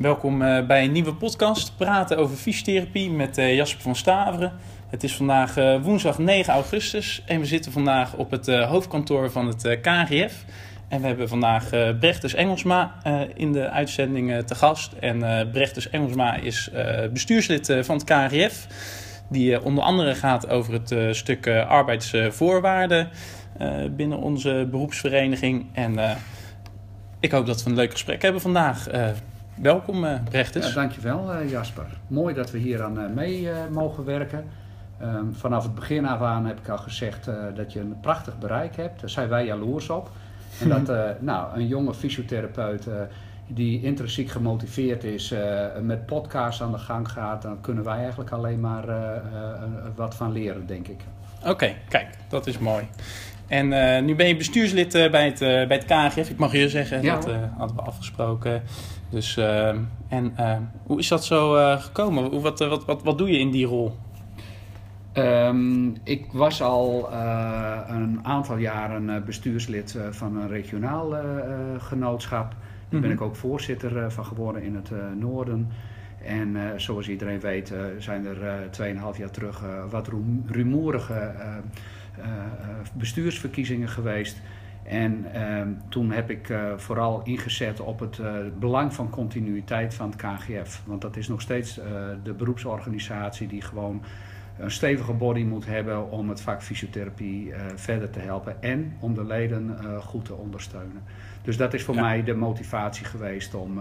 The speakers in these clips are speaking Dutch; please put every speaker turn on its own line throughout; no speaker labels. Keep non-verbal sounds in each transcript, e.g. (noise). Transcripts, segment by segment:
Welkom eh, bij een nieuwe podcast, Praten over fysiotherapie met eh, Jasper van Staveren. Het is vandaag eh, woensdag 9 augustus en we zitten vandaag op het hoofdkantoor van het KGF. En we hebben vandaag Brechtes Engelsma in de uitzending te gast. En Brechtes Engelsma is bestuurslid van het KGF. Die onder andere gaat over het stuk arbeidsvoorwaarden binnen onze beroepsvereniging. En ik hoop dat we een leuk gesprek hebben vandaag. Welkom Brechtes.
Ja, dankjewel eh, Jasper. Mooi dat we hier aan eh, mee mogen werken. Ehm, vanaf het begin af aan heb ik al gezegd dat je een prachtig bereik hebt. Daar zijn wij jaloers op. En dat (laughs) nou, een jonge fysiotherapeut die intrinsiek gemotiveerd is, met podcasts aan de gang gaat, dan kunnen wij eigenlijk alleen maar wat van leren, denk ik.
Oké, kijk, dat is mooi. En nu ben je bestuurslid bij, het, bij het KGF. Ik mag je zeggen,
Ja,
dat hadden we afgesproken. Dus, eh, en eh, hoe is dat zo eh, gekomen? Hoe, wat, eh, wat, wat, wat doe je in die rol?
Ehm, ik was al eh, een aantal jaren bestuurslid van een regionaal genootschap. Daar ben
Mhm.
ik ook voorzitter van geworden in het noorden. En zoals iedereen weet zijn er eh 2,5 jaar terug wat rumoerige bestuursverkiezingen geweest. En ehm, toen heb ik eh, vooral ingezet op het eh, belang van continuïteit van het KGF. Want dat is nog steeds eh, de beroepsorganisatie die gewoon een stevige body moet hebben om het vak fysiotherapie verder te helpen en om de leden goed te ondersteunen. Dus dat is voor
Ja.
mij de motivatie geweest om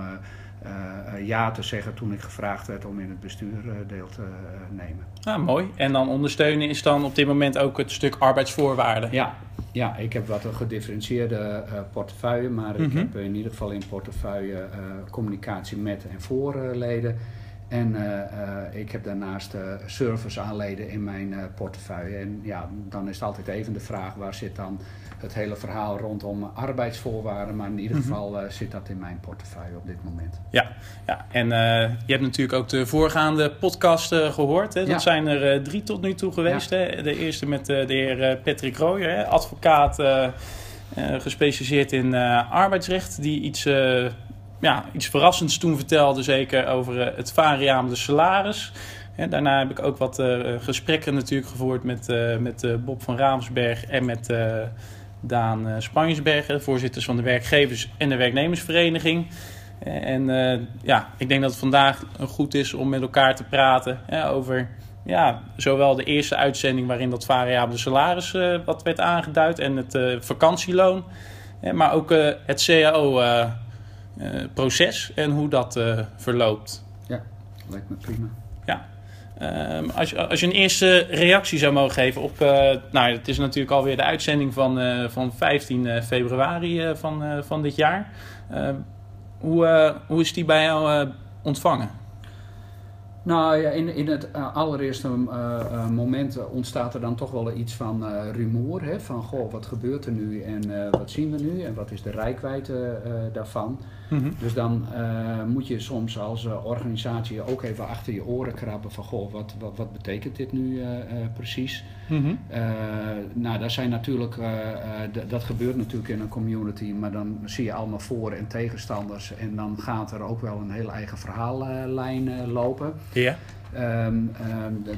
ja te zeggen toen ik gevraagd werd om in het bestuur eh, deel te eh, nemen.
Ah, mooi. En dan ondersteunen is dan op dit moment ook het stuk arbeidsvoorwaarden.
Ja, ja, ik heb wat een gedifferentieerde eh, portefeuille, maar ik
Mhm.
heb in ieder geval in portefeuille eh, communicatie met en voor eh, leden. En eh, eh, ik heb daarnaast eh, service aan leden in mijn eh, portefeuille. En ja, dan is het altijd even de vraag waar zit dan het hele verhaal rondom arbeidsvoorwaarden. Maar in ieder
Mhm.
geval eh, zit dat in mijn portefeuille op dit moment.
Ja, ja. en eh, je hebt natuurlijk ook de voorgaande podcast eh, gehoord. Hè? Dat
Ja.
zijn er drie tot nu toe geweest. Hè? De eerste met de heer Patrick Rooyer, hè? advocaat gespecialiseerd in arbeidsrecht. Die iets, ja, iets verrassends toen vertelde, zeker over het variabele salaris. Hè, daarna heb ik ook wat gesprekken natuurlijk gevoerd met, met Bob van Raamsberg en met Daan eh Spanjesbergen, voorzitters van de werkgevers- en de werknemersvereniging. En eh, ja, ik denk dat het vandaag goed is om met elkaar te praten hè, over ja, zowel de eerste uitzending waarin dat variabele salaris eh, wat werd aangeduid en het eh, vakantieloon, hè, maar ook eh, het CAO-proces en hoe dat eh, verloopt.
Lijkt me prima.
Ehm, als, als je een eerste reactie zou mogen geven op. eh, nou, het is natuurlijk alweer de uitzending van, eh, van 15 februari eh, van, eh, van dit jaar. Ehm, hoe, hoe is die bij jou ontvangen?
Nou ja, in, in het allereerste moment ontstaat er dan toch wel iets van rumoer. Hè? Van goh, wat gebeurt er nu en wat zien we nu en wat is de rijkwijde daarvan. Dus dan eh, moet je soms als eh, organisatie ook even achter je oren krabben van goh, wat, wat, wat betekent dit nu eh, precies.
Mhm.
Nou, dat zijn natuurlijk, dat gebeurt natuurlijk in een community, maar dan zie je allemaal voor- en tegenstanders en dan gaat er ook wel een heel eigen verhaallijn lopen.
Ja.
Ehm,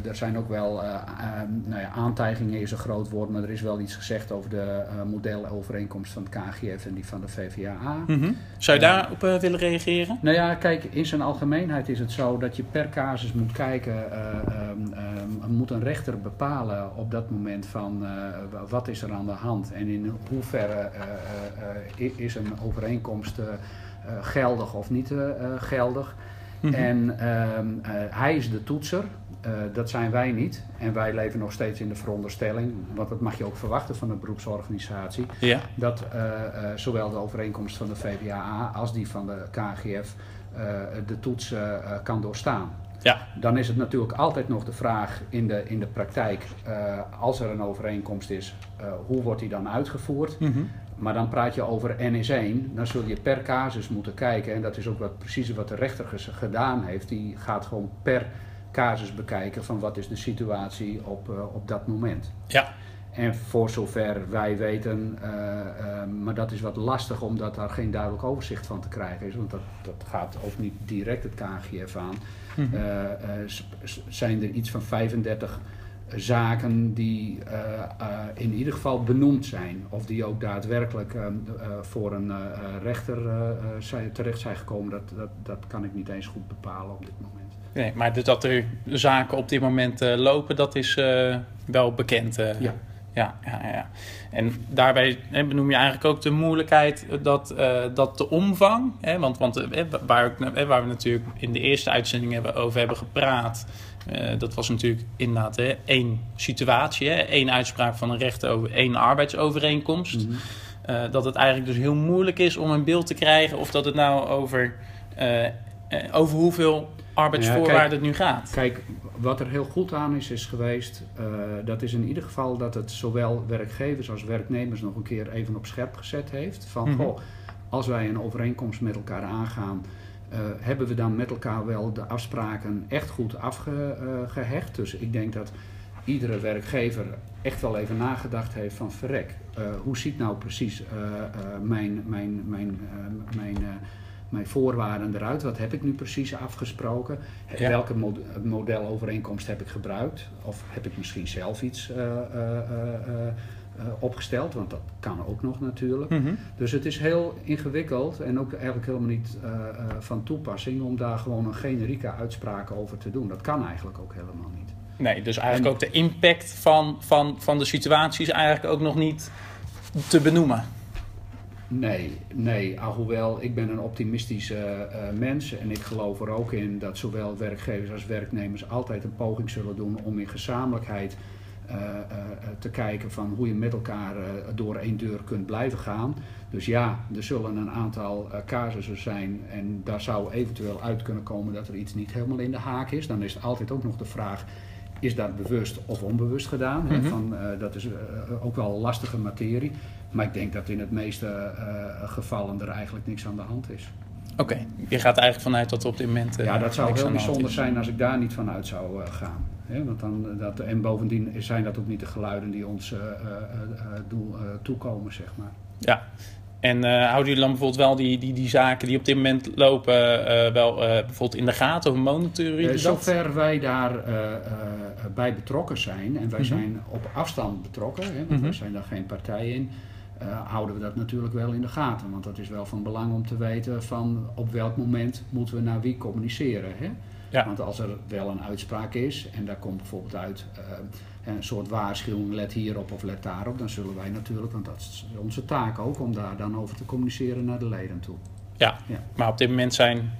d- er zijn ook wel, eh, ehm, nou ja, aantijgingen is een groot woord, maar er is wel iets gezegd over de eh, modelovereenkomst van het KGF en die van de VVAA.
Mhm. Zou je daarop eh, willen reageren?
Nou ja, kijk, in zijn algemeenheid is het zo dat je per casus moet kijken, ehm, ehm, moet een rechter bepalen op dat moment van wat is er aan de hand en in hoeverre is een overeenkomst geldig of niet eh,
Mhm.
En ehm, eh, hij is de toetser, eh, dat zijn wij niet. En wij leven nog steeds in de veronderstelling, want dat mag je ook verwachten van een beroepsorganisatie,
Ja.
dat eh, zowel de overeenkomst van de VVAA als die van de KGF de toets kan doorstaan.
Ja.
Dan is het natuurlijk altijd nog de vraag in de, in de praktijk, eh, als er een overeenkomst is, eh, hoe wordt die dan uitgevoerd?
Mhm.
Maar dan praat je over NS1, dan zul je per casus moeten kijken. En dat is ook wat, precies wat de rechter gedaan heeft. Die gaat gewoon per casus bekijken van wat is de situatie op, eh, op dat moment.
Ja.
En voor zover wij weten, uh, maar dat is wat lastig omdat daar geen duidelijk overzicht van te krijgen is, want dat, dat gaat ook niet direct het KGF aan. Mm zijn er iets van 35 zaken die in ieder geval benoemd zijn, of die ook daadwerkelijk ehm, voor een rechter zijn, terecht zijn gekomen, dat, dat, dat kan ik niet eens goed bepalen op dit moment.
Nee, maar dus dat er zaken op dit moment lopen, dat is wel bekend.
ja
ja, ja, ja. En daarbij hè, benoem je eigenlijk ook de moeilijkheid dat, uh, dat de omvang, hè, want, want uh, waar, waar we natuurlijk in de eerste uitzending hebben, over hebben gepraat, dat was natuurlijk inderdaad hè, één situatie, hè, één uitspraak van een rechter over één arbeidsovereenkomst. Mm -hmm. dat het eigenlijk dus heel moeilijk is om een beeld te krijgen of dat het nou over, over hoeveel arbeidsvoorwaarden het nu gaat.
Kijk, wat er heel goed aan is, is geweest, uh, dat is in ieder geval dat het zowel werkgevers als werknemers nog een keer even op scherp gezet heeft. Van, mm -hmm. goh, als wij een overeenkomst met elkaar aangaan, uh, hebben we dan met elkaar wel de afspraken echt goed afgehecht. Uh, dus ik denk dat iedere werkgever echt wel even nagedacht heeft van verrek, hoe ziet nou precies mijn, mijn, mijn, mijn mijn voorwaarden eruit. Wat heb ik nu precies afgesproken? Ja. Welke mod modelovereenkomst heb ik gebruikt? Of heb ik misschien zelf iets uh, uh, uh, opgesteld? Want dat kan ook nog natuurlijk. Mm -hmm. Dus het is heel ingewikkeld en ook eigenlijk helemaal niet van toepassing om daar gewoon een generieke uitspraak over te doen. Dat kan eigenlijk ook helemaal niet.
Nee, dus eigenlijk en, ook de impact van, van, van de situatie is eigenlijk ook nog niet te benoemen.
Nee, nee. Alhoewel, ik ben een optimistische uh, mens en ik geloof er ook in dat zowel werkgevers als werknemers altijd een poging zullen doen om in gezamenlijkheid uh, te kijken van hoe je met elkaar door één deur kunt blijven gaan. Dus ja, er zullen een aantal casussen zijn en daar zou eventueel uit kunnen komen dat er iets niet helemaal in de haak is. Dan is het altijd ook nog de vraag, is dat bewust of onbewust gedaan? Mm -hmm. van, dat is ook wel lastige materie. Maar ik denk dat in het meeste uh, gevallen er eigenlijk niks aan de hand is.
Oké, okay. je gaat eigenlijk vanuit dat op dit moment. Uh,
ja, dat zou heel bijzonder zijn als ik daar niet vanuit zou uh, gaan. He, want dan, dat, en bovendien zijn dat ook niet de geluiden die ons doel, toekomen, zeg maar.
Ja, en houden jullie dan bijvoorbeeld wel die, die, die zaken die op dit moment lopen, wel bijvoorbeeld in de gaten of monitoren jullie
Zover wij daar bij betrokken zijn, en wij mm -hmm. zijn op afstand betrokken, hè, want mm -hmm. wij zijn daar geen partij in uh, houden we dat natuurlijk wel in de gaten. Want dat is wel van belang om te weten van op welk moment moeten we naar wie communiceren. Hè? Ja. Want als er wel een uitspraak is en daar komt bijvoorbeeld uit uh, een soort waarschuwing, let hierop of let daarop, dan zullen wij natuurlijk, want dat is onze taak ook, om daar dan over te communiceren naar de leden toe.
Ja, ja. maar op dit moment zijn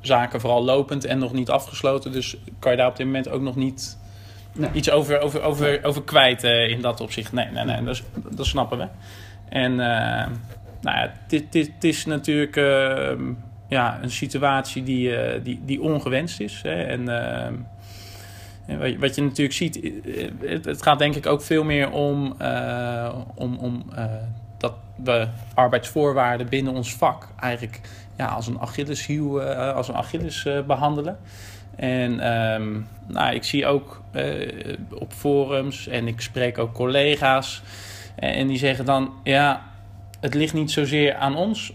zaken vooral lopend en nog niet afgesloten, dus kan je daar op dit moment ook nog niet nee. iets over, over, over, over kwijt uh, in dat opzicht. Nee, nee, nee, dat, dat snappen we. En uh, nou ja, dit, dit, dit, is natuurlijk uh, ja, een situatie die, uh, die, die ongewenst is. Hè? En, en wat je natuurlijk ziet, het, het, gaat denk ik ook veel meer om, om, om dat we arbeidsvoorwaarden binnen ons vak eigenlijk ja, als een Achilleshiel, als een Achilles behandelen. En um, nou, ik zie ook op forums en ik spreek ook collega's en die zeggen dan, ja, het ligt niet zozeer aan ons,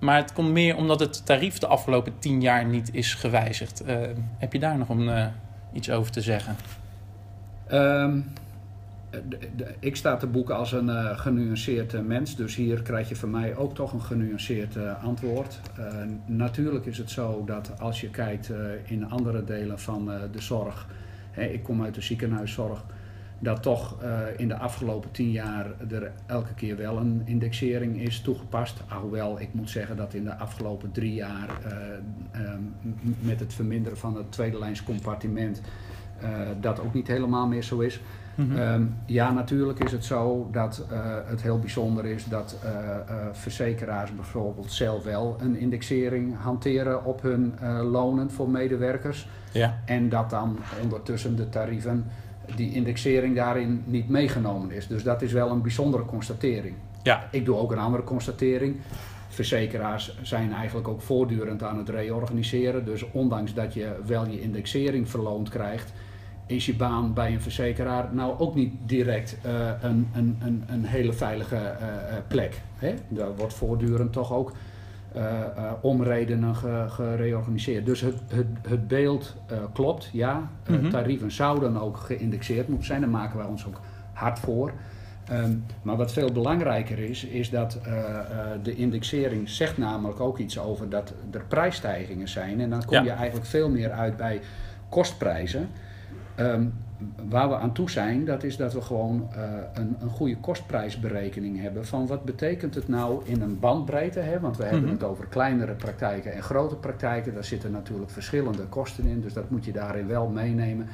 maar het komt meer omdat het tarief de afgelopen tien jaar niet is gewijzigd. Uh, heb je daar nog een, uh, iets over te zeggen?
De, ik sta te boeken als een uh, genuanceerd mens, dus hier krijg je van mij ook toch een genuanceerd antwoord. natuurlijk is het zo dat als je kijkt in andere delen van de zorg, hè, ik kom uit de ziekenhuiszorg, dat toch uh, in de afgelopen tien jaar er elke keer wel een indexering is toegepast. Alhoewel ik moet zeggen dat in de afgelopen drie jaar uh, um, met het verminderen van het tweede lijns compartiment uh, dat ook niet helemaal meer zo is. Mm -hmm. um, ja, natuurlijk is het zo dat het heel bijzonder is dat verzekeraars bijvoorbeeld zelf wel een indexering hanteren op hun lonen voor medewerkers. Ja. En dat dan ondertussen de tarieven die indexering daarin niet meegenomen is. Dus dat is wel een bijzondere constatering. Ja. Ik doe ook een andere constatering. Verzekeraars zijn eigenlijk ook voortdurend aan het reorganiseren. Dus ondanks dat je wel je indexering verloond krijgt, is je baan bij een verzekeraar nou ook niet direct uh, een, een, een, een, hele veilige uh, plek. Hè? Daar wordt voortdurend toch ook omredenen ge, gereorganiseerd. Dus het, het, het beeld klopt, ja. Mm tarieven zouden ook geïndexeerd moeten zijn. Daar maken wij ons ook hard voor. Um, maar wat veel belangrijker is, is dat uh, uh, de indexering zegt namelijk ook iets over dat er prijsstijgingen zijn. En dan kom ja. je eigenlijk veel meer uit bij kostprijzen. Um, waar we aan toe zijn, dat is dat we gewoon uh, een, een goede kostprijsberekening hebben van wat betekent het nou in een bandbreedte. Hè? Want we hebben mm -hmm. het over kleinere praktijken en grote praktijken. Daar zitten natuurlijk verschillende kosten in, dus dat moet je daarin wel meenemen.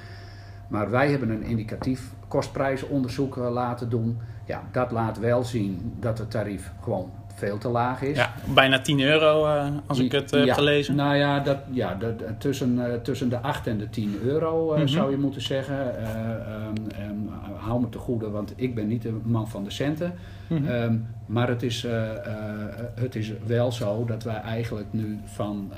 Maar wij hebben een indicatief kostprijsonderzoek laten doen. Ja, dat laat wel zien dat het tarief gewoon veel te laag is.
Ja, bijna 10 euro uh, als ik het heb
ja,
gelezen.
Nou ja, dat, ja dat, tussen, uh, tussen de 8 en de 10 euro mm -hmm. zou je moeten zeggen. Um, um, hou me te goede, want ik ben niet de man van de centen. Mm -hmm. um, maar het is, het is wel zo dat wij eigenlijk nu van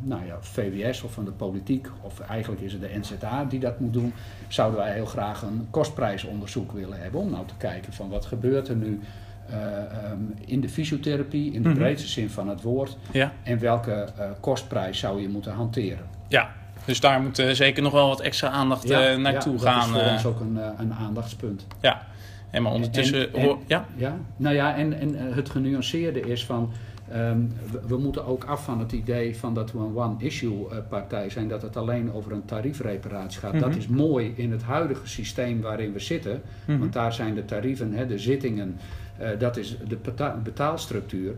nou ja, VWS of van de politiek, of eigenlijk is het de NZA die dat moet doen, zouden wij heel graag een kostprijsonderzoek willen hebben. Om nou te kijken van wat gebeurt er nu um, in de fysiotherapie, in de mm -hmm. breedste zin van het woord.
Ja.
En welke uh, kostprijs zou je moeten hanteren?
Ja, dus daar moet uh, zeker nog wel wat extra aandacht ja, naartoe
ja,
gaan.
Dat is voor ons ook een, een aandachtspunt.
Ja, en maar ondertussen...
En, en, ja? ja? Nou ja, en, en het genuanceerde is van... Um, we, we, moeten ook af van het idee van dat we een one-issue partij zijn, dat het alleen over een tariefreparatie gaat. Dat is mooi in het huidige systeem waarin we zitten, want daar zijn de tarieven, hè, de zittingen, dat is de beta betaalstructuur.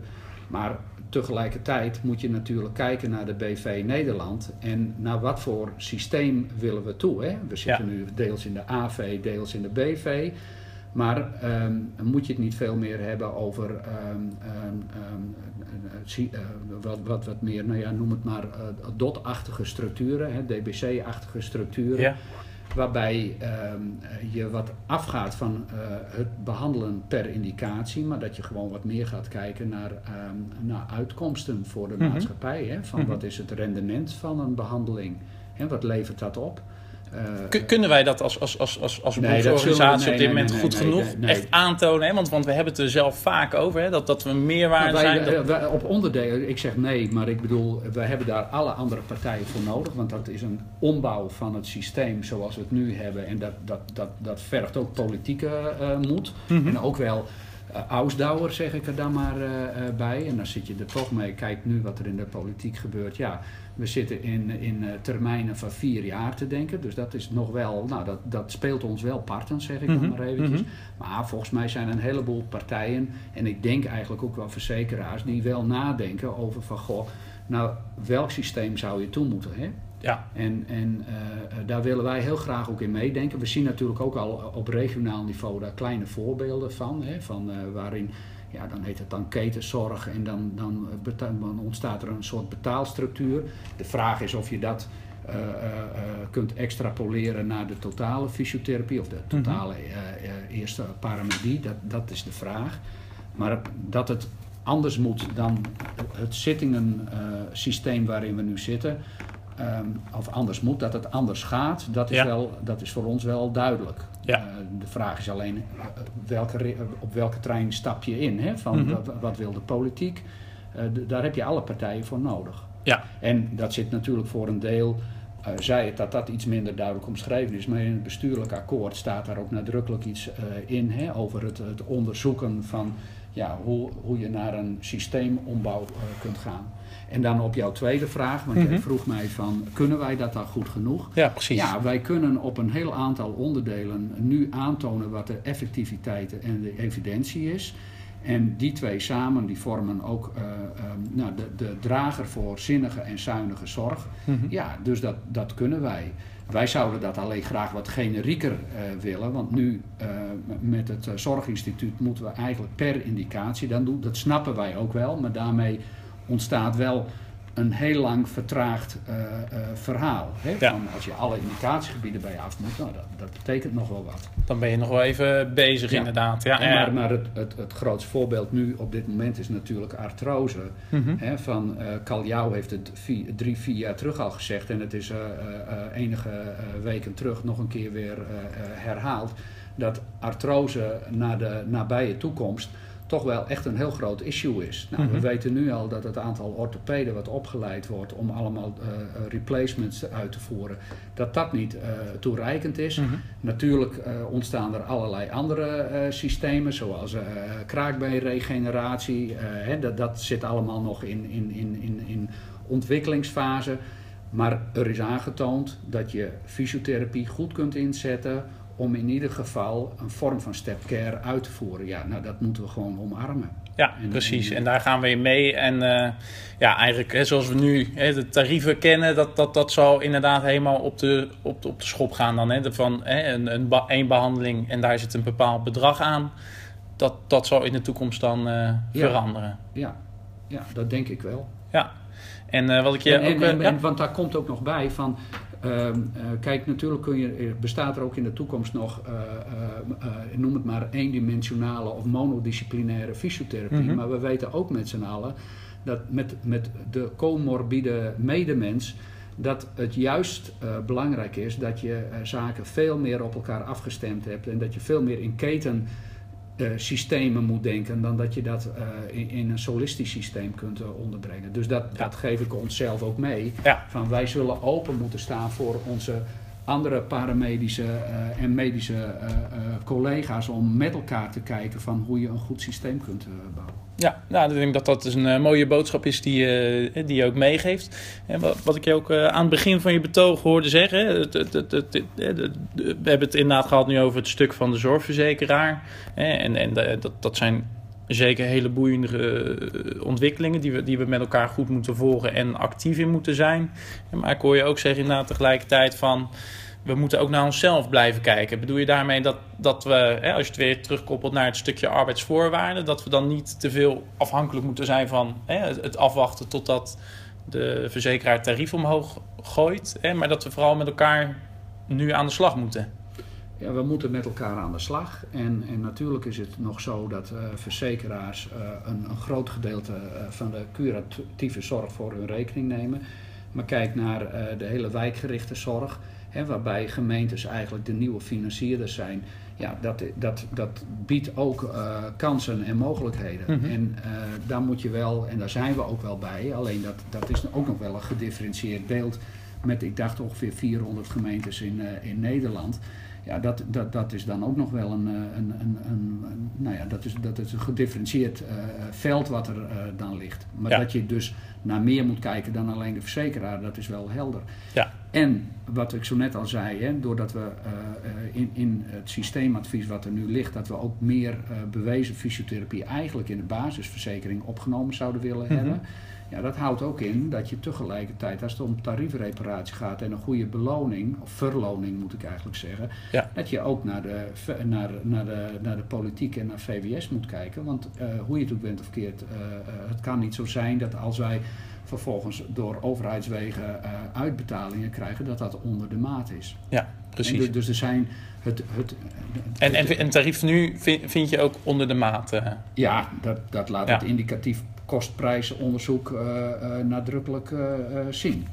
Maar tegelijkertijd moet je natuurlijk kijken naar de BV Nederland en naar wat voor systeem willen we toe. Hè? We zitten ja. nu deels in de AV, deels in de BV. Maar um, moet je het niet veel meer hebben over um, um, uh, wat, wat, wat meer, nou ja, noem het maar, uh, DOT-achtige structuren, DBC-achtige structuren. Ja. Waarbij je wat afgaat van uh, het behandelen per indicatie, maar dat je gewoon wat meer gaat kijken naar, naar uitkomsten voor de mm -hmm. maatschappij. Hè? Van mm -hmm. wat is het rendement van een behandeling en wat levert dat op?
Uh, Kunnen wij dat als, als, als, als, als nee, organisatie op dit moment goed genoeg echt aantonen? Hè? Want, want we hebben het er zelf vaak over, hè? Dat, dat we meerwaarde
nou,
zijn. Dat...
Wij, op onderdelen, ik zeg nee, maar ik bedoel, we hebben daar alle andere partijen voor nodig. Want dat is een ombouw van het systeem zoals we het nu hebben. En dat, dat, dat, dat vergt ook politieke uh, moed. Mm -hmm. En ook wel uh, ausdauer, zeg ik er dan maar uh, bij. En dan zit je er toch mee. Kijk nu wat er in de politiek gebeurt. Ja, we zitten in, in termijnen van vier jaar te denken. Dus dat is nog wel, nou dat, dat speelt ons wel parten, zeg ik mm -hmm. dan maar eventjes. Mm -hmm. Maar volgens mij zijn er een heleboel partijen. En ik denk eigenlijk ook wel verzekeraars die wel nadenken over van goh, nou welk systeem zou je toe moeten. Hè?
Ja.
En, en uh, daar willen wij heel graag ook in meedenken. We zien natuurlijk ook al op regionaal niveau daar kleine voorbeelden van. Hè, van uh, waarin, ja, dan heet het dan ketenzorg en dan, dan, dan, ontstaat er een soort betaalstructuur. De vraag is of je dat uh, kunt extrapoleren naar de totale fysiotherapie of de totale mm -hmm. eerste paramedie. Dat, dat is de vraag. Maar dat het anders moet dan het zittingen systeem waarin we nu zitten um, of anders moet, dat het anders gaat, dat is, ja. wel, dat is voor ons wel duidelijk.
Ja. Uh,
de vraag is alleen uh, welke, op welke trein stap je in? Hè? Van, mm -hmm. wat, wat, wil de politiek? Uh, daar heb je alle partijen voor nodig.
Ja.
En dat zit natuurlijk voor een deel, zij het dat dat iets minder duidelijk omschreven is, maar in het bestuurlijk akkoord staat daar ook nadrukkelijk iets in hè, over het, het, onderzoeken van ja, hoe, hoe je naar een systeemombouw kunt gaan. En dan op jouw tweede vraag, want mm -hmm. jij vroeg mij van, kunnen wij dat dan goed genoeg?
Ja, precies.
Ja, wij kunnen op een heel aantal onderdelen nu aantonen wat de effectiviteit en de evidentie is. En die twee samen die vormen ook uh, um, nou, de, de drager voor zinnige en zuinige zorg. Mm -hmm. Ja, dus dat, dat kunnen wij. Wij zouden dat alleen graag wat generieker uh, willen, want nu uh, met het Zorginstituut moeten we eigenlijk per indicatie dan doen. Dat snappen wij ook wel, maar daarmee ontstaat wel een heel lang vertraagd uh, uh, verhaal. Hè?
Ja.
Van als je alle indicatiegebieden bij je af moet, nou, dat, dat betekent nog wel wat.
Dan ben je nog wel even bezig
Ja.
inderdaad. Ja,
En
ja.
Maar, maar het, het, het grootste voorbeeld nu op dit moment is natuurlijk artrose.
Mhm.
Hè, van eh Caljou heeft het vier, drie, vier jaar terug al gezegd. En het is eh, eh, eh, enige eh, weken terug nog een keer weer eh, eh, herhaald. Dat artrose naar de nabije toekomst toch wel echt een heel groot issue is. Nou,
Mhm.
We weten nu al dat het aantal orthopeden wat opgeleid wordt om allemaal eh, eh, replacements uit te voeren, dat dat niet eh, toereikend is.
Mhm.
Natuurlijk ontstaan er allerlei andere systemen, zoals kraakbeenregeneratie. hè, dat, dat zit allemaal nog in, in, in, in, in ontwikkelingsfase. Maar er is aangetoond dat je fysiotherapie goed kunt inzetten om in ieder geval een vorm van step care uit te voeren. Ja, nou dat moeten we gewoon omarmen.
Ja,
En-
precies.
en-
daar gaan we in mee. En eh, ja, eigenlijk hè, zoals we nu hè, de tarieven kennen, dat, dat, dat zal inderdaad helemaal op de, op de, op de schop gaan dan. Hè. De Van hè, een, een één behandeling en daar zit een bepaald bedrag aan. Dat, dat zal in de toekomst dan eh, veranderen.
Ja, ja, dat denk ik wel.
Ja. En eh, wat ik je
en,
ook...
en- en-
ja?
en- want daar komt ook nog bij van. Ehm, eh, kijk, natuurlijk kun je, er bestaat er ook in de toekomst nog, eh, eh, eh, noem het maar, eendimensionale of monodisciplinaire fysiotherapie.
Mhm.
Maar we weten ook met z'n allen dat met, met de comorbide medemens. Dat het juist eh, belangrijk is dat je eh, zaken veel meer op elkaar afgestemd hebt. En dat je veel meer in keten eh, systemen moet denken dan dat je dat eh, in, in een solistisch systeem kunt eh, onderbrengen. Dus dat,
Ja.
dat geef ik onszelf ook mee.
Ja.
Van wij zullen open moeten staan voor onze andere paramedische eh, en medische eh, eh, collega's om met elkaar te kijken van hoe je een goed systeem kunt bouwen.
Ja, nou, ik denk dat dat dus een mooie boodschap is die, die je ook meegeeft. En wat, ik je ook aan het begin van je betoog hoorde zeggen. Het, het, het, we hebben het inderdaad gehad nu over het stuk van de zorgverzekeraar. En, en dat, dat zijn zeker hele boeiende eh, ontwikkelingen die we, die we met elkaar goed moeten volgen en actief in moeten zijn. Maar ik hoor je ook zeggen inderdaad tegelijkertijd van we moeten ook naar onszelf blijven kijken. Bedoel je daarmee dat, dat we, hè, als je het weer terugkoppelt naar het stukje arbeidsvoorwaarden, dat we dan niet te veel afhankelijk moeten zijn van hè, het afwachten totdat de verzekeraar tarief omhoog gooit, hè, maar dat we vooral met elkaar nu aan de slag moeten.
Ja, we moeten met elkaar aan de slag. En, en natuurlijk is het nog zo dat eh, verzekeraars eh, een, een groot gedeelte eh, van de curatieve zorg voor hun rekening nemen. Maar kijk naar de hele wijkgerichte zorg, hè, waarbij gemeentes eigenlijk de nieuwe financierders zijn. Ja, dat, dat, dat biedt ook kansen en mogelijkheden.
Mhm.
En daar moet je wel, en daar zijn we ook wel bij, alleen dat, dat is ook nog wel een gedifferentieerd beeld met, ik dacht, ongeveer 400 gemeentes in, in Nederland. Ja, dat, dat, dat is dan ook nog wel een, eh, een, een, een, een- nou ja, dat is, dat is een gedifferentieerd eh, veld wat er eh, dan ligt. Maar
Ja.
dat je dus naar meer moet kijken dan alleen de verzekeraar, dat is wel helder.
Ja.
En wat ik zo net al zei, hè, doordat we in, in het systeemadvies wat er nu ligt, dat we ook meer bewezen fysiotherapie eigenlijk in de basisverzekering opgenomen zouden willen
Mhm.
hebben. Ja, dat houdt ook in dat je tegelijkertijd, als het om tariefreparatie gaat en een goede beloning, of verloning moet ik eigenlijk zeggen,
Ja.
dat je ook naar de, naar, naar, de, naar de politiek en naar VWS moet kijken. Want eh, hoe je het ook bent of keert, eh, eh, het kan niet zo zijn dat als wij vervolgens door overheidswegen uitbetalingen krijgen, dat dat onder de maat is.
Ja, precies.
dus, dus er zijn het. het,
En, en, en tarief nu vind, vind je ook onder de maat. eh.
ja, dat, dat laat
Ja.
het indicatief kostprijzenonderzoek eh, eh, nadrukkelijk eh, eh, zien.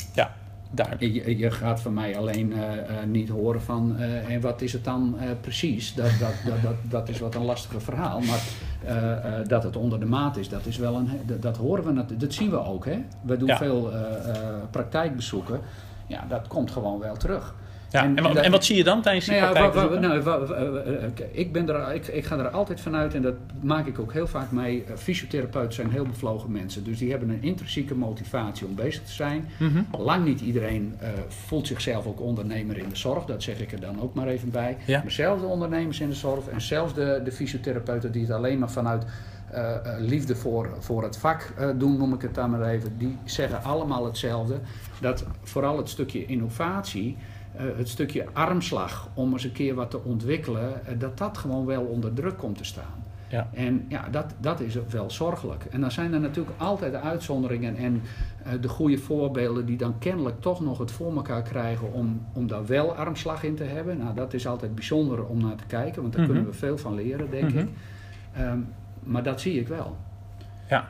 daar.
Je, je gaat van mij alleen eh, eh, niet horen van eh, en wat is het dan eh, precies. Dat, dat, dat, dat, dat is wat een lastiger verhaal. Maar eh, eh, dat het onder de maat is, dat, is wel een, dat, dat horen we natuurlijk. Dat zien we ook. Hè? We doen
Ja.
veel eh, eh, praktijkbezoeken. Ja, dat komt gewoon wel terug.
Ja. En,
en
wat-
dat-
en wat zie je dan tijdens die
Nou ja, ik, ben er, ik, ik ga er altijd vanuit, en dat maak ik ook heel vaak mee. eh, Fysiotherapeuten zijn heel bevlogen mensen. Dus die hebben een intrinsieke motivatie om bezig te zijn.
Mhm.
Lang niet iedereen eh, voelt zichzelf ook ondernemer in de zorg. Dat zeg ik er dan ook maar even bij.
Ja.
Maar zelfs de ondernemers in de zorg en zelfs de, de fysiotherapeuten die het alleen maar vanuit eh, liefde voor, voor het vak doen, noem ik het dan maar even. Die zeggen allemaal hetzelfde. Dat vooral het stukje innovatie, het stukje armslag om eens een keer wat te ontwikkelen, eh, dat dat gewoon wel onder druk komt te staan. Ja. En ja, dat, dat is wel zorgelijk. En dan zijn er natuurlijk altijd de uitzonderingen en uh, de goede voorbeelden die dan kennelijk toch nog het voor elkaar krijgen om, om daar wel armslag in te hebben. Nou, dat is altijd bijzonder om naar te kijken, want daar
Mhm.
kunnen we veel van leren, denk
Mhm.
ik. Ehm, maar dat zie ik wel.
Ja.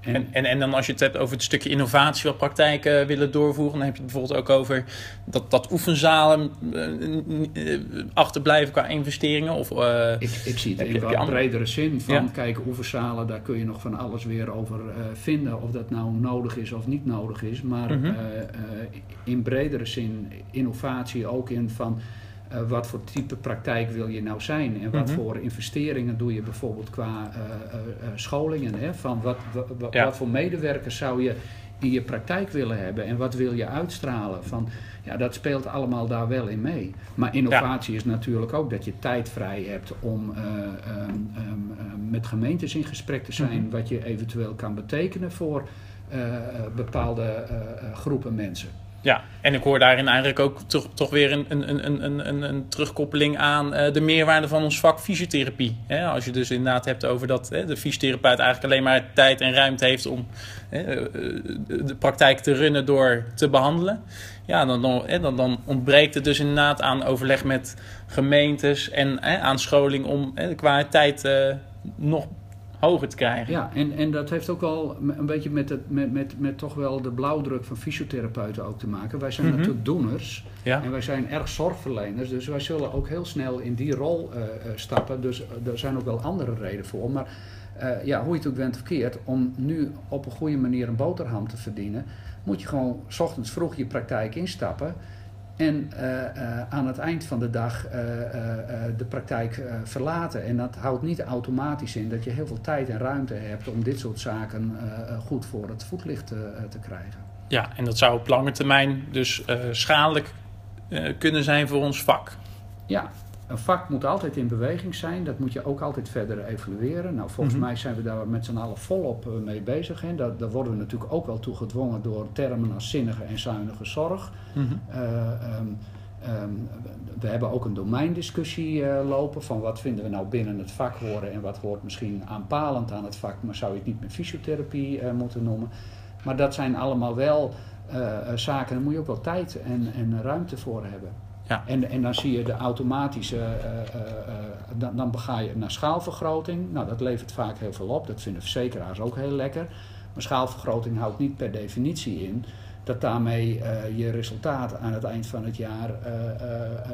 En, en, en dan als je het hebt over het stukje innovatie wat praktijken willen doorvoeren, dan heb je het bijvoorbeeld ook over dat, dat oefenzalen eh, eh, achterblijven qua investeringen. Of, eh,
Ik, ik zie het in
andere-
bredere zin van,
Ja.
kijk, oefenzalen, daar kun je nog van alles weer over eh, vinden, of dat nou nodig is of niet nodig is. Maar
Mhm.
eh, eh, in bredere zin, innovatie ook in van, eh, wat voor type praktijk wil je nou zijn en wat
Mhm.
voor investeringen doe je bijvoorbeeld qua eh, eh, scholingen. Hè? Van wat, wat, wat,
Ja.
wat voor medewerkers zou je in je praktijk willen hebben en wat wil je uitstralen. Van, ja, dat speelt allemaal daar wel in mee. Maar innovatie is natuurlijk ook dat je tijd vrij hebt om eh, ehm, ehm, ehm, met gemeentes in gesprek te zijn,
Mhm.
wat je eventueel kan betekenen voor bepaalde groepen mensen.
Ja, en ik hoor daarin eigenlijk ook toch, toch weer een, een, een, een, een, terugkoppeling aan eh, de meerwaarde van ons vak fysiotherapie. Als je dus inderdaad hebt over dat de fysiotherapeut eigenlijk alleen maar tijd en ruimte heeft om hè, eh, de praktijk te runnen door te behandelen. Ja, dan, dan, dan, ontbreekt het dus inderdaad aan overleg met gemeentes en aan scholing om de kwaliteit eh, nog hoger te krijgen.
Ja, en, en dat heeft ook wel een beetje met, het, met, met, met toch wel de blauwdruk van fysiotherapeuten ook te maken. Wij zijn
Mhm.
natuurlijk doeners
Ja.
en wij zijn erg zorgverleners, dus wij zullen ook heel snel in die rol eh, eh, stappen. Dus er zijn ook wel andere redenen voor. Maar eh, ja, hoe je het ook bent verkeerd, om nu op een goede manier een boterham te verdienen, moet je gewoon 's ochtends vroeg je praktijk instappen. En eh, eh, aan het eind van de dag eh, de praktijk verlaten. En dat houdt niet automatisch in dat je heel veel tijd en ruimte hebt om dit soort zaken goed voor het voetlicht te krijgen.
Ja, en dat zou op lange termijn dus schadelijk kunnen zijn voor ons vak.
Ja, een vak moet altijd in beweging zijn. Dat moet je ook altijd verder evalueren. Nou, volgens
Mhm.
mij zijn we daar met z'n allen volop eh, mee bezig. Hè. Daar, daar worden we natuurlijk ook wel toe gedwongen door termen als zinnige en zuinige zorg. Eh, ehm, ehm, we hebben ook een domeindiscussie eh, lopen van wat vinden we nou binnen het vak horen en wat hoort misschien aanpalend aan het vak, maar zou je het niet meer fysiotherapie moeten noemen. Maar dat zijn allemaal wel eh, eh, zaken, daar moet je ook wel tijd en, en ruimte voor hebben.
Ja.
En, en dan zie je de automatische, eh, dan, dan ga je naar schaalvergroting. Nou, dat levert vaak heel veel op. Dat vinden verzekeraars ook heel lekker. Maar schaalvergroting houdt niet per definitie in dat daarmee je resultaat aan het eind van het jaar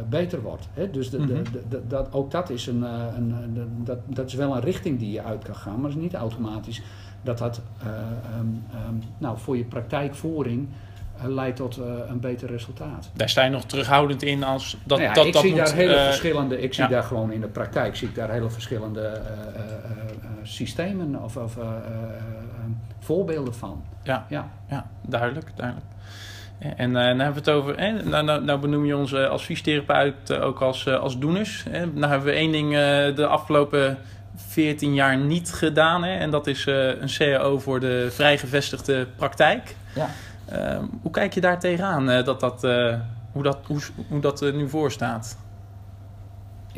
beter wordt. Hè? Dus de, de,
Mhm.
de- de- dat, ook dat is, een, een, een- dat, dat is wel een richting die je uit kan gaan, maar het is niet automatisch dat dat eh, ehm, ehm, nou, voor je praktijkvoering leidt tot eh, een beter resultaat.
Daar sta je nog terughoudend in als dat
Nou ja,
dat,
ik
dat
zie
moet,
daar hele
eh,
verschillende, ik zie
ja.
daar gewoon in de praktijk zie ik daar hele verschillende eh, eh, eh, eh, systemen of, of eh, eh, eh, voorbeelden van.
Ja.
Ja.
Ja, duidelijk, duidelijk. En uh, nou hebben we het over, hè, nou, nou, nou benoem je ons uh, als fysiotherapeut uh, ook als, als doeners. Hè. Nou hebben we één ding de afgelopen 14 jaar niet gedaan. Hè, en dat is een CAO voor de vrijgevestigde praktijk.
Ja.
Uh, hoe kijk je daar tegenaan, uh, dat dat, uh, hoe dat, hoe, hoe dat er nu voor staat?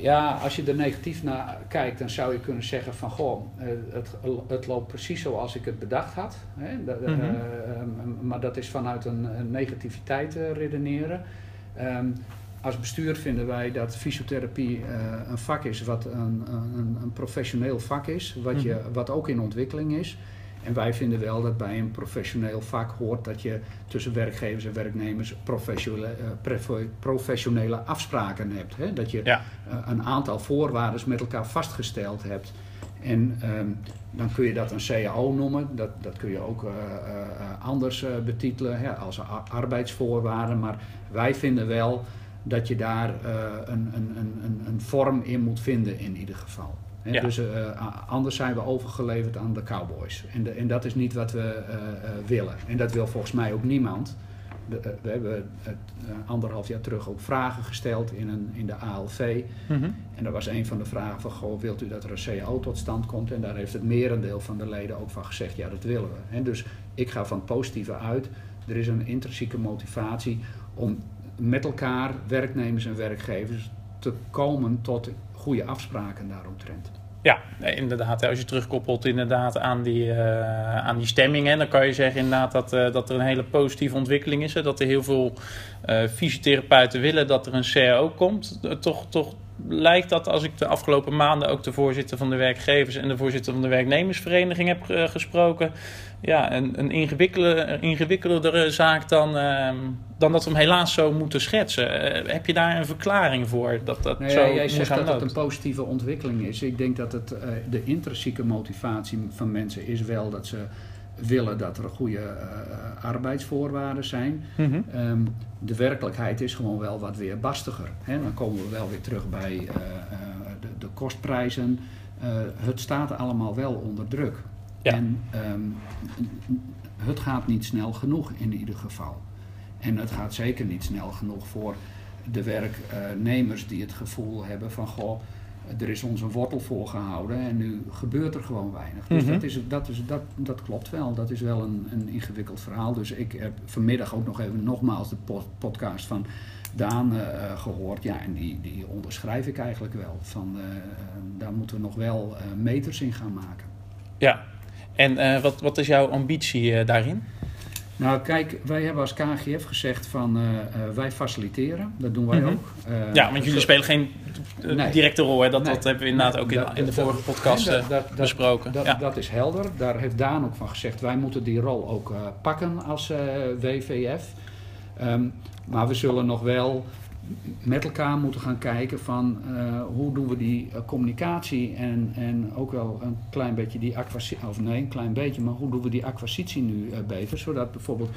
Ja, als je er negatief naar kijkt, dan zou je kunnen zeggen van goh, eh, het, het loopt precies zoals ik het bedacht had. Hè? Dat, mm -hmm. uh, maar dat is vanuit een, een negativiteit uh, redeneren. Um, als bestuur vinden wij dat fysiotherapie uh, een vak is wat een, een, een professioneel vak is, wat, je, wat ook in ontwikkeling is. En wij vinden wel dat bij een professioneel vak hoort dat je tussen werkgevers en werknemers professionele, uh, professionele afspraken hebt. Hè? Dat je
ja.
uh, een aantal voorwaarden met elkaar vastgesteld hebt. En um, dan kun je dat een CAO noemen, dat, dat kun je ook uh, anders betitelen hè, als arbeidsvoorwaarden. Maar wij vinden wel dat je daar een, een, een, een vorm in moet vinden in ieder geval. He, ja. Dus uh, anders zijn we overgeleverd aan de cowboys. En, de, en dat is niet wat we uh, uh, willen. En dat wil volgens mij ook niemand. De, we hebben het, anderhalf jaar terug ook vragen gesteld in, een, in de ALV.
Mm -hmm.
En dat was een van de vragen van, goh, wilt u dat er een CAO tot stand komt? En daar heeft het merendeel van de leden ook van gezegd, ja, dat willen we. En dus ik ga van het positieve uit. Er is een intrinsieke motivatie om met elkaar, werknemers en werkgevers, te komen tot goede afspraken daaromtrent.
Ja, inderdaad. Als je terugkoppelt inderdaad aan die, uh, aan die stemming, dan kan je zeggen inderdaad dat, uh, dat er een hele positieve ontwikkeling is. Hè, dat er heel veel uh, fysiotherapeuten willen dat er een CAO komt. toch, toch lijkt dat als ik de afgelopen maanden ook de voorzitter van de werkgevers en de voorzitter van de werknemersvereniging heb gesproken. Ja, een, een ingewikkelde, ingewikkeldere zaak dan, uh, dan dat we hem helaas zo moeten schetsen. Uh, heb je daar een verklaring voor? Dat dat
nou ja,
zo
jij zegt dat het een positieve ontwikkeling is. Ik denk dat het, uh, de intrinsieke motivatie van mensen is wel dat ze willen dat er goede arbeidsvoorwaarden zijn. Mm -hmm. um, de werkelijkheid is gewoon wel wat weer bastiger. Hè? Dan komen we wel weer terug bij de, de, kostprijzen. het staat allemaal wel onder druk. Ja. En um, het gaat niet snel genoeg in ieder geval. En het gaat zeker niet snel genoeg voor de werknemers die het gevoel hebben van goh, er is ons een wortel voorgehouden en nu gebeurt er gewoon weinig. Dus mm -hmm. dat, is, dat, is, dat, dat klopt wel. Dat is wel een, een ingewikkeld verhaal. Dus ik heb vanmiddag ook nog even nogmaals de podcast van Daan uh, gehoord. Ja, en die, die onderschrijf ik eigenlijk wel. Van, uh, daar moeten we nog wel uh, meters in gaan maken.
Ja, en wat, wat is jouw ambitie daarin?
Nou, kijk, wij hebben als KGF gezegd van uh, wij faciliteren. Dat doen wij mm -hmm. ook.
ja, want jullie spelen geen nee. directe rol. Hè? Dat, nee. dat hebben we inderdaad ook in, dat, in de vorige podcast dat, dat, besproken.
Dat,
ja.
dat is helder. Daar heeft Daan ook van gezegd, wij moeten die rol ook pakken als WVF. Um, maar we zullen nog wel met elkaar moeten gaan kijken van uh, hoe doen we die uh, communicatie en, en ook wel een klein beetje die acquisitie, of nee, een klein beetje, maar hoe doen we die acquisitie nu uh, beter, zodat bijvoorbeeld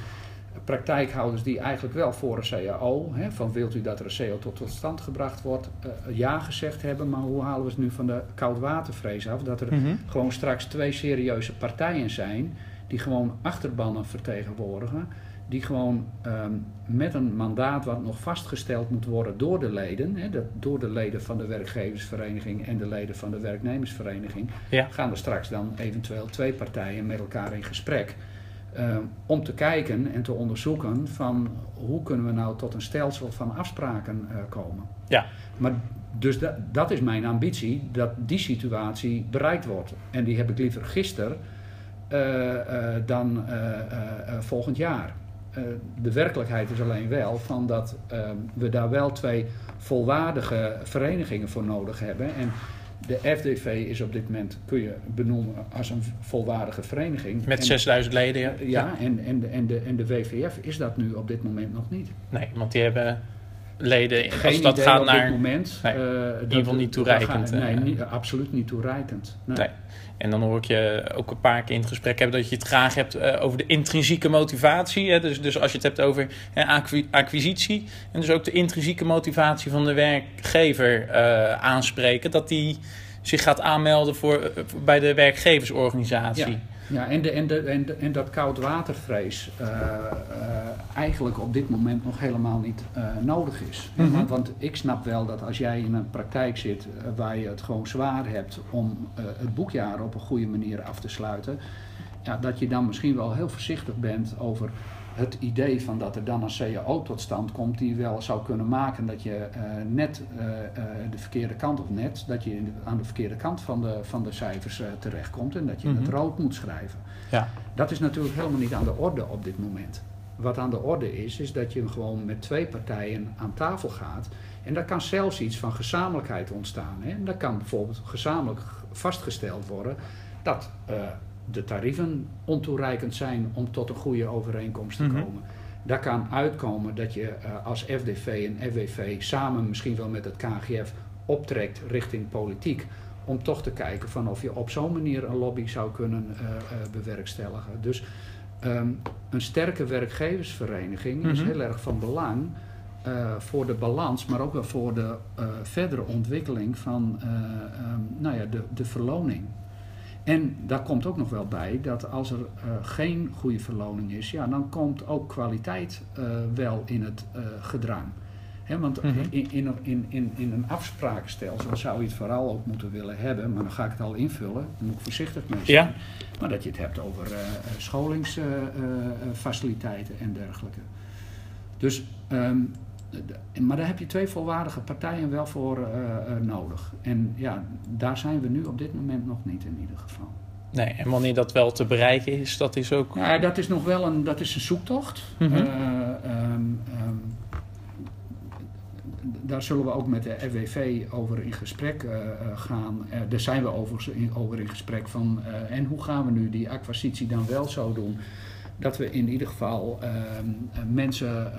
praktijkhouders die eigenlijk wel voor een CAO, hè, van wilt u dat er een CAO tot, tot stand gebracht wordt, ja gezegd hebben, maar hoe halen we het nu van de koudwatervrees af, dat er mm -hmm. gewoon straks twee serieuze partijen zijn die gewoon achterbannen vertegenwoordigen die gewoon um, met een mandaat wat nog vastgesteld moet worden door de leden, hè, de, door de leden van de werkgeversvereniging en de leden van de werknemersvereniging, ja. gaan er straks dan eventueel twee partijen met elkaar in gesprek. Um, om te kijken en te onderzoeken van hoe kunnen we nou tot een stelsel van afspraken uh, komen.
Ja.
Maar dus dat, dat is mijn ambitie, dat die situatie bereikt wordt. En die heb ik liever gisteren uh, uh, dan volgend jaar. Uh, de werkelijkheid is alleen wel van dat uh, we daar wel twee volwaardige verenigingen voor nodig hebben. En de FDV is op dit moment, kun je benoemen als een volwaardige vereniging.
Met en, 6000 leden, ja.
Ja, en, en, de, en, de, en de WVF is dat nu op dit moment nog niet.
Nee, want die hebben leden,
Geen
als dat gaat
op
naar...
dit moment.
Nee, in ieder geval niet toereikend.
Gaat, nee, niet, absoluut niet toereikend.
Nee. nee. En dan hoor ik je ook een paar keer in het gesprek hebben dat je het graag hebt uh, over de intrinsieke motivatie. Hè? Dus, dus als je het hebt over acquisitie en dus ook de intrinsieke motivatie van de werkgever uh, aanspreken, dat die zich gaat aanmelden voor, uh, bij de werkgeversorganisatie.
Ja. Ja, en, de, en, de, en, de, en dat koudwatervrees uh, uh, eigenlijk op dit moment nog helemaal niet uh, nodig is. Mm -hmm. want, want, ik snap wel dat als jij in een praktijk zit waar je het gewoon zwaar hebt om het boekjaar op een goede manier af te sluiten, ja, dat je dan misschien wel heel voorzichtig bent over het idee van dat er dan een CAO tot stand komt die wel zou kunnen maken dat je uh, net uh, uh, de verkeerde kant of net, dat je aan de verkeerde kant van de, van de cijfers terechtkomt en dat je mm -hmm. het rood moet schrijven.
Ja.
Dat is natuurlijk helemaal niet aan de orde op dit moment. Wat aan de orde is, is dat je gewoon met twee partijen aan tafel gaat. En daar kan zelfs iets van gezamenlijkheid ontstaan. Hè? En dat kan bijvoorbeeld gezamenlijk vastgesteld worden dat de tarieven ontoereikend zijn om tot een goede overeenkomst te komen. Mm -hmm. Daar kan uitkomen dat je uh, als FDV en FWV samen misschien wel met het KGF optrekt richting politiek. Om toch te kijken van of je op zo'n manier een lobby zou kunnen uh, uh, bewerkstelligen. Dus um, een sterke werkgeversvereniging mm -hmm. is heel erg van belang voor de balans, maar ook wel voor de verdere ontwikkeling van um, nou ja, de, de verloning. En daar komt ook nog wel bij dat als er uh, geen goede verloning is, ja, dan komt ook kwaliteit uh, wel in het uh, gedrang. He, want mm -hmm. in, in, in, in, in een afsprakenstelsel zou je het vooral ook moeten willen hebben, maar dan ga ik het al invullen, daar moet ik voorzichtig mee zijn.
Ja.
Maar dat je het hebt over scholingsfaciliteiten en dergelijke. Dus um, maar daar heb je twee volwaardige partijen wel voor nodig. En ja, daar zijn we nu op dit moment nog niet in ieder geval.
Nee, en wanneer dat wel te bereiken is, dat is ook...
Ja, dat is nog wel een, dat is een zoektocht. Mm daar zullen we ook met de FWV over in gesprek uh, gaan. Uh, daar zijn we over in, over in gesprek van. En hoe gaan we nu die acquisitie dan wel zo doen? Dat we in ieder geval ehm, mensen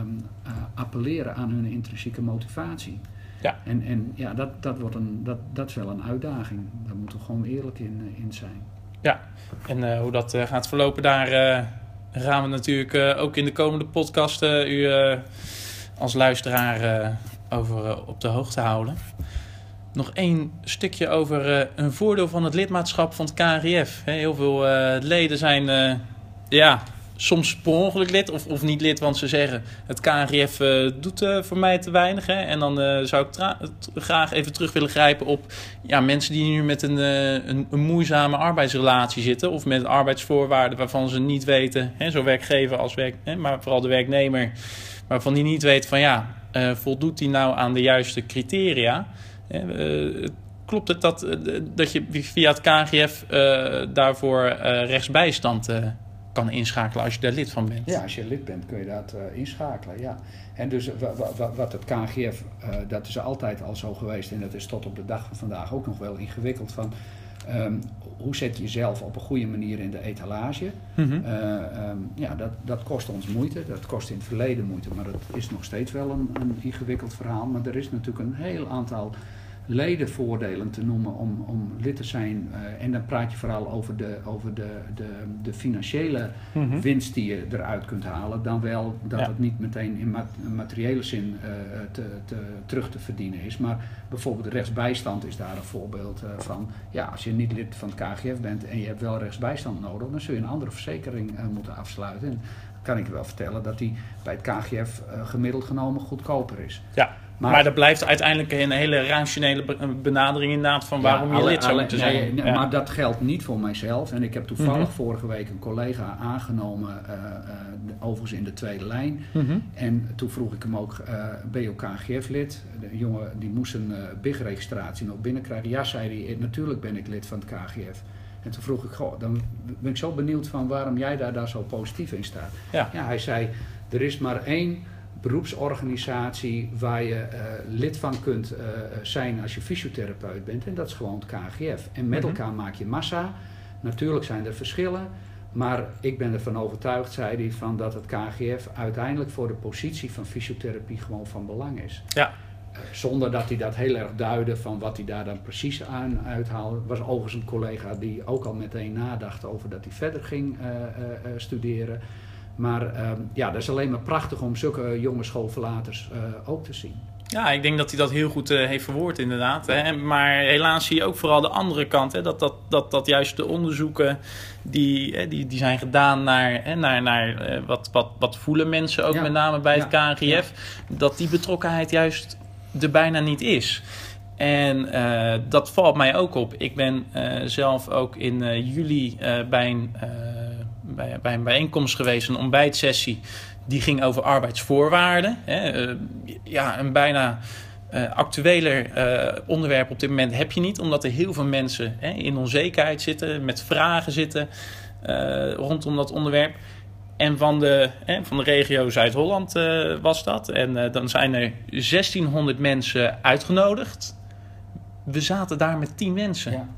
um, appelleren aan hun intrinsieke motivatie. Ja. En, en ja, dat, dat, wordt een, dat, dat is wel een uitdaging. Daar moeten we gewoon eerlijk in, in zijn.
Ja, en hoe dat gaat verlopen, daar gaan we natuurlijk ook in de komende podcast u als luisteraar over op de hoogte houden. Nog één stukje over een voordeel van het lidmaatschap van het KRIF. Heel veel leden zijn ja, soms per ongeluk lid of, of niet lid, want ze zeggen het KNGF doet voor mij te weinig. Hè? En dan zou ik graag even terug willen grijpen op ja, mensen die nu met een, een, een, moeizame arbeidsrelatie zitten of met arbeidsvoorwaarden waarvan ze niet weten, hè, zo werkgever als werk, hè, maar vooral de werknemer waarvan hij niet weet van ja, voldoet hij nou aan de juiste criteria? Uh, klopt het dat, dat je via het KGF daarvoor rechtsbijstand kan inschakelen als je daar lid van bent?
Ja, als je lid bent kun je dat inschakelen, ja. En dus wat het KGF, dat is altijd al zo geweest en dat is tot op de dag van vandaag ook nog wel ingewikkeld van Um, hoe zet je jezelf op een goede manier in de etalage? Mm -hmm. uh, um, ja, dat, dat kost ons moeite. Dat kost in het verleden moeite, maar dat is nog steeds wel een, een ingewikkeld verhaal. Maar er is natuurlijk een heel aantal ledenvoordelen te noemen om, om lid te zijn. Uh, en dan praat je vooral over de, over de, de, de financiële mm -hmm. winst die je eruit kunt halen. Dan wel dat ja. het niet meteen in mat materiële zin uh, te, te, terug te verdienen is. Maar bijvoorbeeld rechtsbijstand is daar een voorbeeld uh, van. Ja, als je niet lid van het KGF bent en je hebt wel rechtsbijstand nodig, dan zul je een andere verzekering moeten afsluiten. En kan ik je wel vertellen dat die bij het KGF gemiddeld genomen goedkoper is.
Ja. Maar, maar dat blijft uiteindelijk een hele rationele benadering inderdaad van waarom ja, je lid zou moeten zijn.
Nee, ja. Maar dat geldt niet voor mijzelf. En ik heb toevallig mm -hmm. vorige week een collega aangenomen, uh, uh, overigens in de tweede lijn. Mm -hmm. En toen vroeg ik hem ook, uh, ben je ook KGF-lid? De jongen die moest een BIG-registratie nog binnenkrijgen. Ja, zei hij, natuurlijk ben ik lid van het KGF. En toen vroeg ik, goh, dan ben ik zo benieuwd van waarom jij daar, daar zo positief in staat. Ja. ja, hij zei, er is maar één beroepsorganisatie waar je uh, lid van kunt uh, zijn als je fysiotherapeut bent. En dat is gewoon het KGF. En met mm -hmm. elkaar maak je massa. Natuurlijk zijn er verschillen. Maar ik ben ervan overtuigd, zei hij, van dat het KGF uiteindelijk voor de positie van fysiotherapie gewoon van belang is. Ja. Uh, zonder dat hij dat heel erg duidde van wat hij daar dan precies aan uithaalde. was overigens een collega die ook al meteen nadacht over dat hij verder ging studeren. Maar uh, ja, dat is alleen maar prachtig om zulke jonge schoolverlaters uh, ook te zien.
Ja, ik denk dat hij dat heel goed uh, heeft verwoord inderdaad. Hè. Maar helaas zie je ook vooral de andere kant. Hè. Dat, dat, dat, dat juist de onderzoeken die, hè, die, die zijn gedaan naar, hè, naar, naar uh, wat, wat, wat voelen mensen ook ja. met name bij het KNGF. Ja. Dat die betrokkenheid juist er bijna niet is. En uh, dat valt mij ook op. Ik ben zelf ook in juli bij een bij, bij een bijeenkomst geweest, een ontbijtsessie. Die ging over arbeidsvoorwaarden. Hè. Uh, ja, een bijna uh, actueler uh, onderwerp op dit moment heb je niet. Omdat er heel veel mensen hè, in onzekerheid zitten, met vragen zitten rondom dat onderwerp. En van de, hè, van de regio Zuid-Holland was dat. En dan zijn er 1600 mensen uitgenodigd. We zaten daar met 10 mensen. Ja.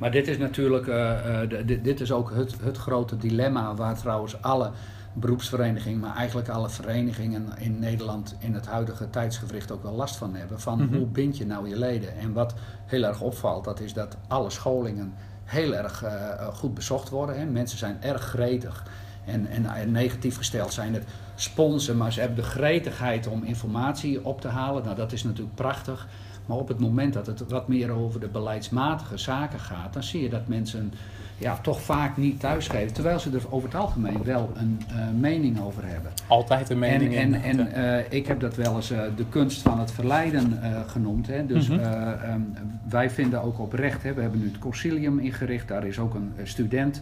Maar dit is natuurlijk, uh, uh, dit, dit, is ook het, het grote dilemma waar trouwens alle beroepsverenigingen, maar eigenlijk alle verenigingen in Nederland in het huidige tijdsgevricht ook wel last van hebben. Van mm -hmm. hoe bind je nou je leden? En wat heel erg opvalt, dat is dat alle scholingen heel erg uh, goed bezocht worden. Hè. Mensen zijn erg gretig. En, en, en, negatief gesteld zijn het sponsen, maar ze hebben de gretigheid om informatie op te halen. Nou, dat is natuurlijk prachtig. Maar op het moment dat het wat meer over de beleidsmatige zaken gaat, dan zie je dat mensen ja, toch vaak niet thuisgeven. Terwijl ze er over het algemeen wel een uh, mening over hebben.
Altijd een mening.
En, en, en uh, ik heb dat wel eens uh, de kunst van het verleiden genoemd. Hè. Dus mm -hmm. um, wij vinden ook oprecht, hè, we hebben nu het concilium ingericht. Daar is ook een student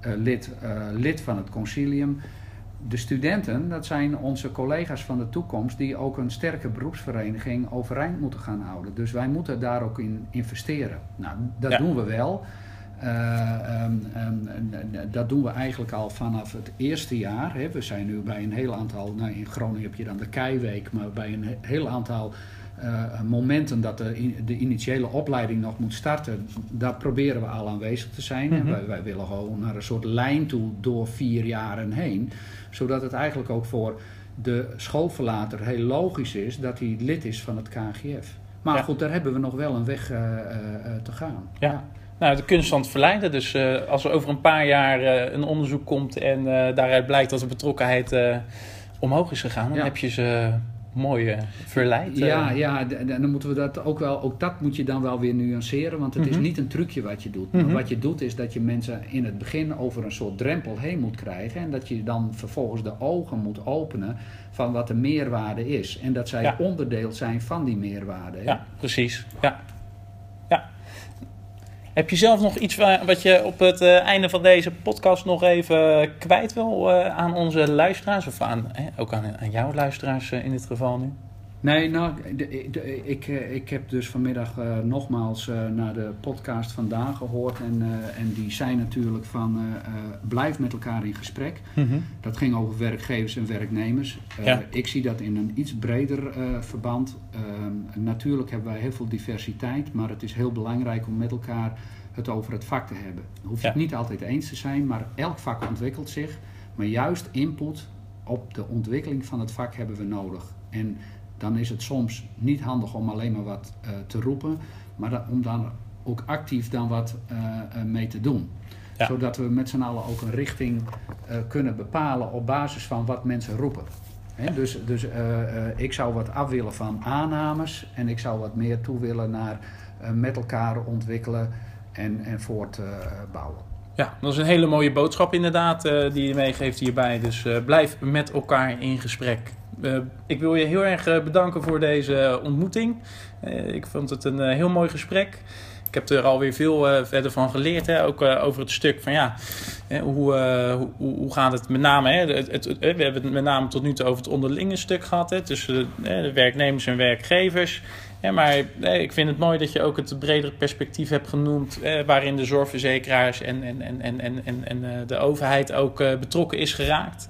lid, lid van het concilium. De studenten, dat zijn onze collega's van de toekomst, die ook een sterke beroepsvereniging overeind moeten gaan houden. Dus wij moeten daar ook in investeren. Nou, dat doen we wel. Uh, dat doen we eigenlijk al vanaf het eerste jaar. Hè. We zijn nu bij een heel aantal, nou in Groningen heb je dan de Keiweek, maar bij een heel aantal uh, momenten dat de, de, initiële opleiding nog moet starten, daar proberen we al aanwezig te zijn. Mm wij, wij, willen gewoon naar een soort lijn toe door vier jaren heen, zodat het eigenlijk ook voor de schoolverlater heel logisch is dat hij lid is van het KGF. Maar goed, daar hebben we nog wel een weg uh, te gaan.
Ja. Nou, de kunst van het verleiden. Dus als er over een paar jaar een onderzoek komt en daaruit blijkt dat de betrokkenheid omhoog is gegaan, dan heb je ze mooi verleid.
Ja, ja, dan moeten we dat ook wel, ook dat moet je dan wel weer nuanceren, want het is mhm. niet een trucje wat je doet. Mhm. Wat je doet is dat je mensen in het begin over een soort drempel heen moet krijgen en dat je dan vervolgens de ogen moet openen van wat de meerwaarde is. En dat zij onderdeel zijn van die meerwaarde.
Ja, precies. Ja. Heb je zelf nog iets wat je op het eh, einde van deze podcast nog even kwijt wil uh, aan onze luisteraars? Of aan, ook aan, jouw luisteraars in dit geval nu?
Nee, nou, ik, ik heb dus vanmiddag nogmaals naar de podcast vandaan gehoord. En, en die zijn natuurlijk van blijf met elkaar in gesprek. Mhm. Dat ging over werkgevers en werknemers. Ik zie dat in een iets breder verband. Ehm, natuurlijk hebben wij heel veel diversiteit, maar het is heel belangrijk om met elkaar het over het vak te hebben. Hoef je het niet altijd eens te zijn, maar elk vak ontwikkelt zich. Maar juist input op de ontwikkeling van het vak hebben we nodig. En dan is het soms niet handig om alleen maar wat uh, te roepen, maar om dan ook actief dan wat uh, mee te doen. Zodat we met z'n allen ook een richting uh, kunnen bepalen op basis van wat mensen roepen. He, dus dus ik zou wat af willen van aannames en ik zou wat meer toe willen naar met elkaar ontwikkelen en, en voortbouwen.
Ja, dat is een hele mooie boodschap inderdaad uh, die je meegeeft hierbij. Dus uh, blijf met elkaar in gesprek. Uh, ik wil je heel erg bedanken voor deze ontmoeting. ik vond het een heel mooi gesprek. Ik heb er alweer veel verder van geleerd. Hè? Ook over het stuk van ja, hoe, hoe, hoe gaat het met name... Hè? Het, het, we hebben het met name tot nu toe over het onderlinge stuk gehad. Hè? Tussen de werknemers en werkgevers. Maar ik vind het mooi dat je ook het bredere perspectief hebt genoemd, eh, waarin de zorgverzekeraars en, en, en, en, en, en eh, de overheid ook eh, betrokken is geraakt.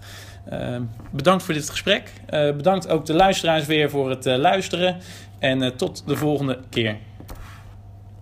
Uh, bedankt voor dit gesprek. Uh, bedankt ook de luisteraars weer voor het luisteren. En tot de volgende keer.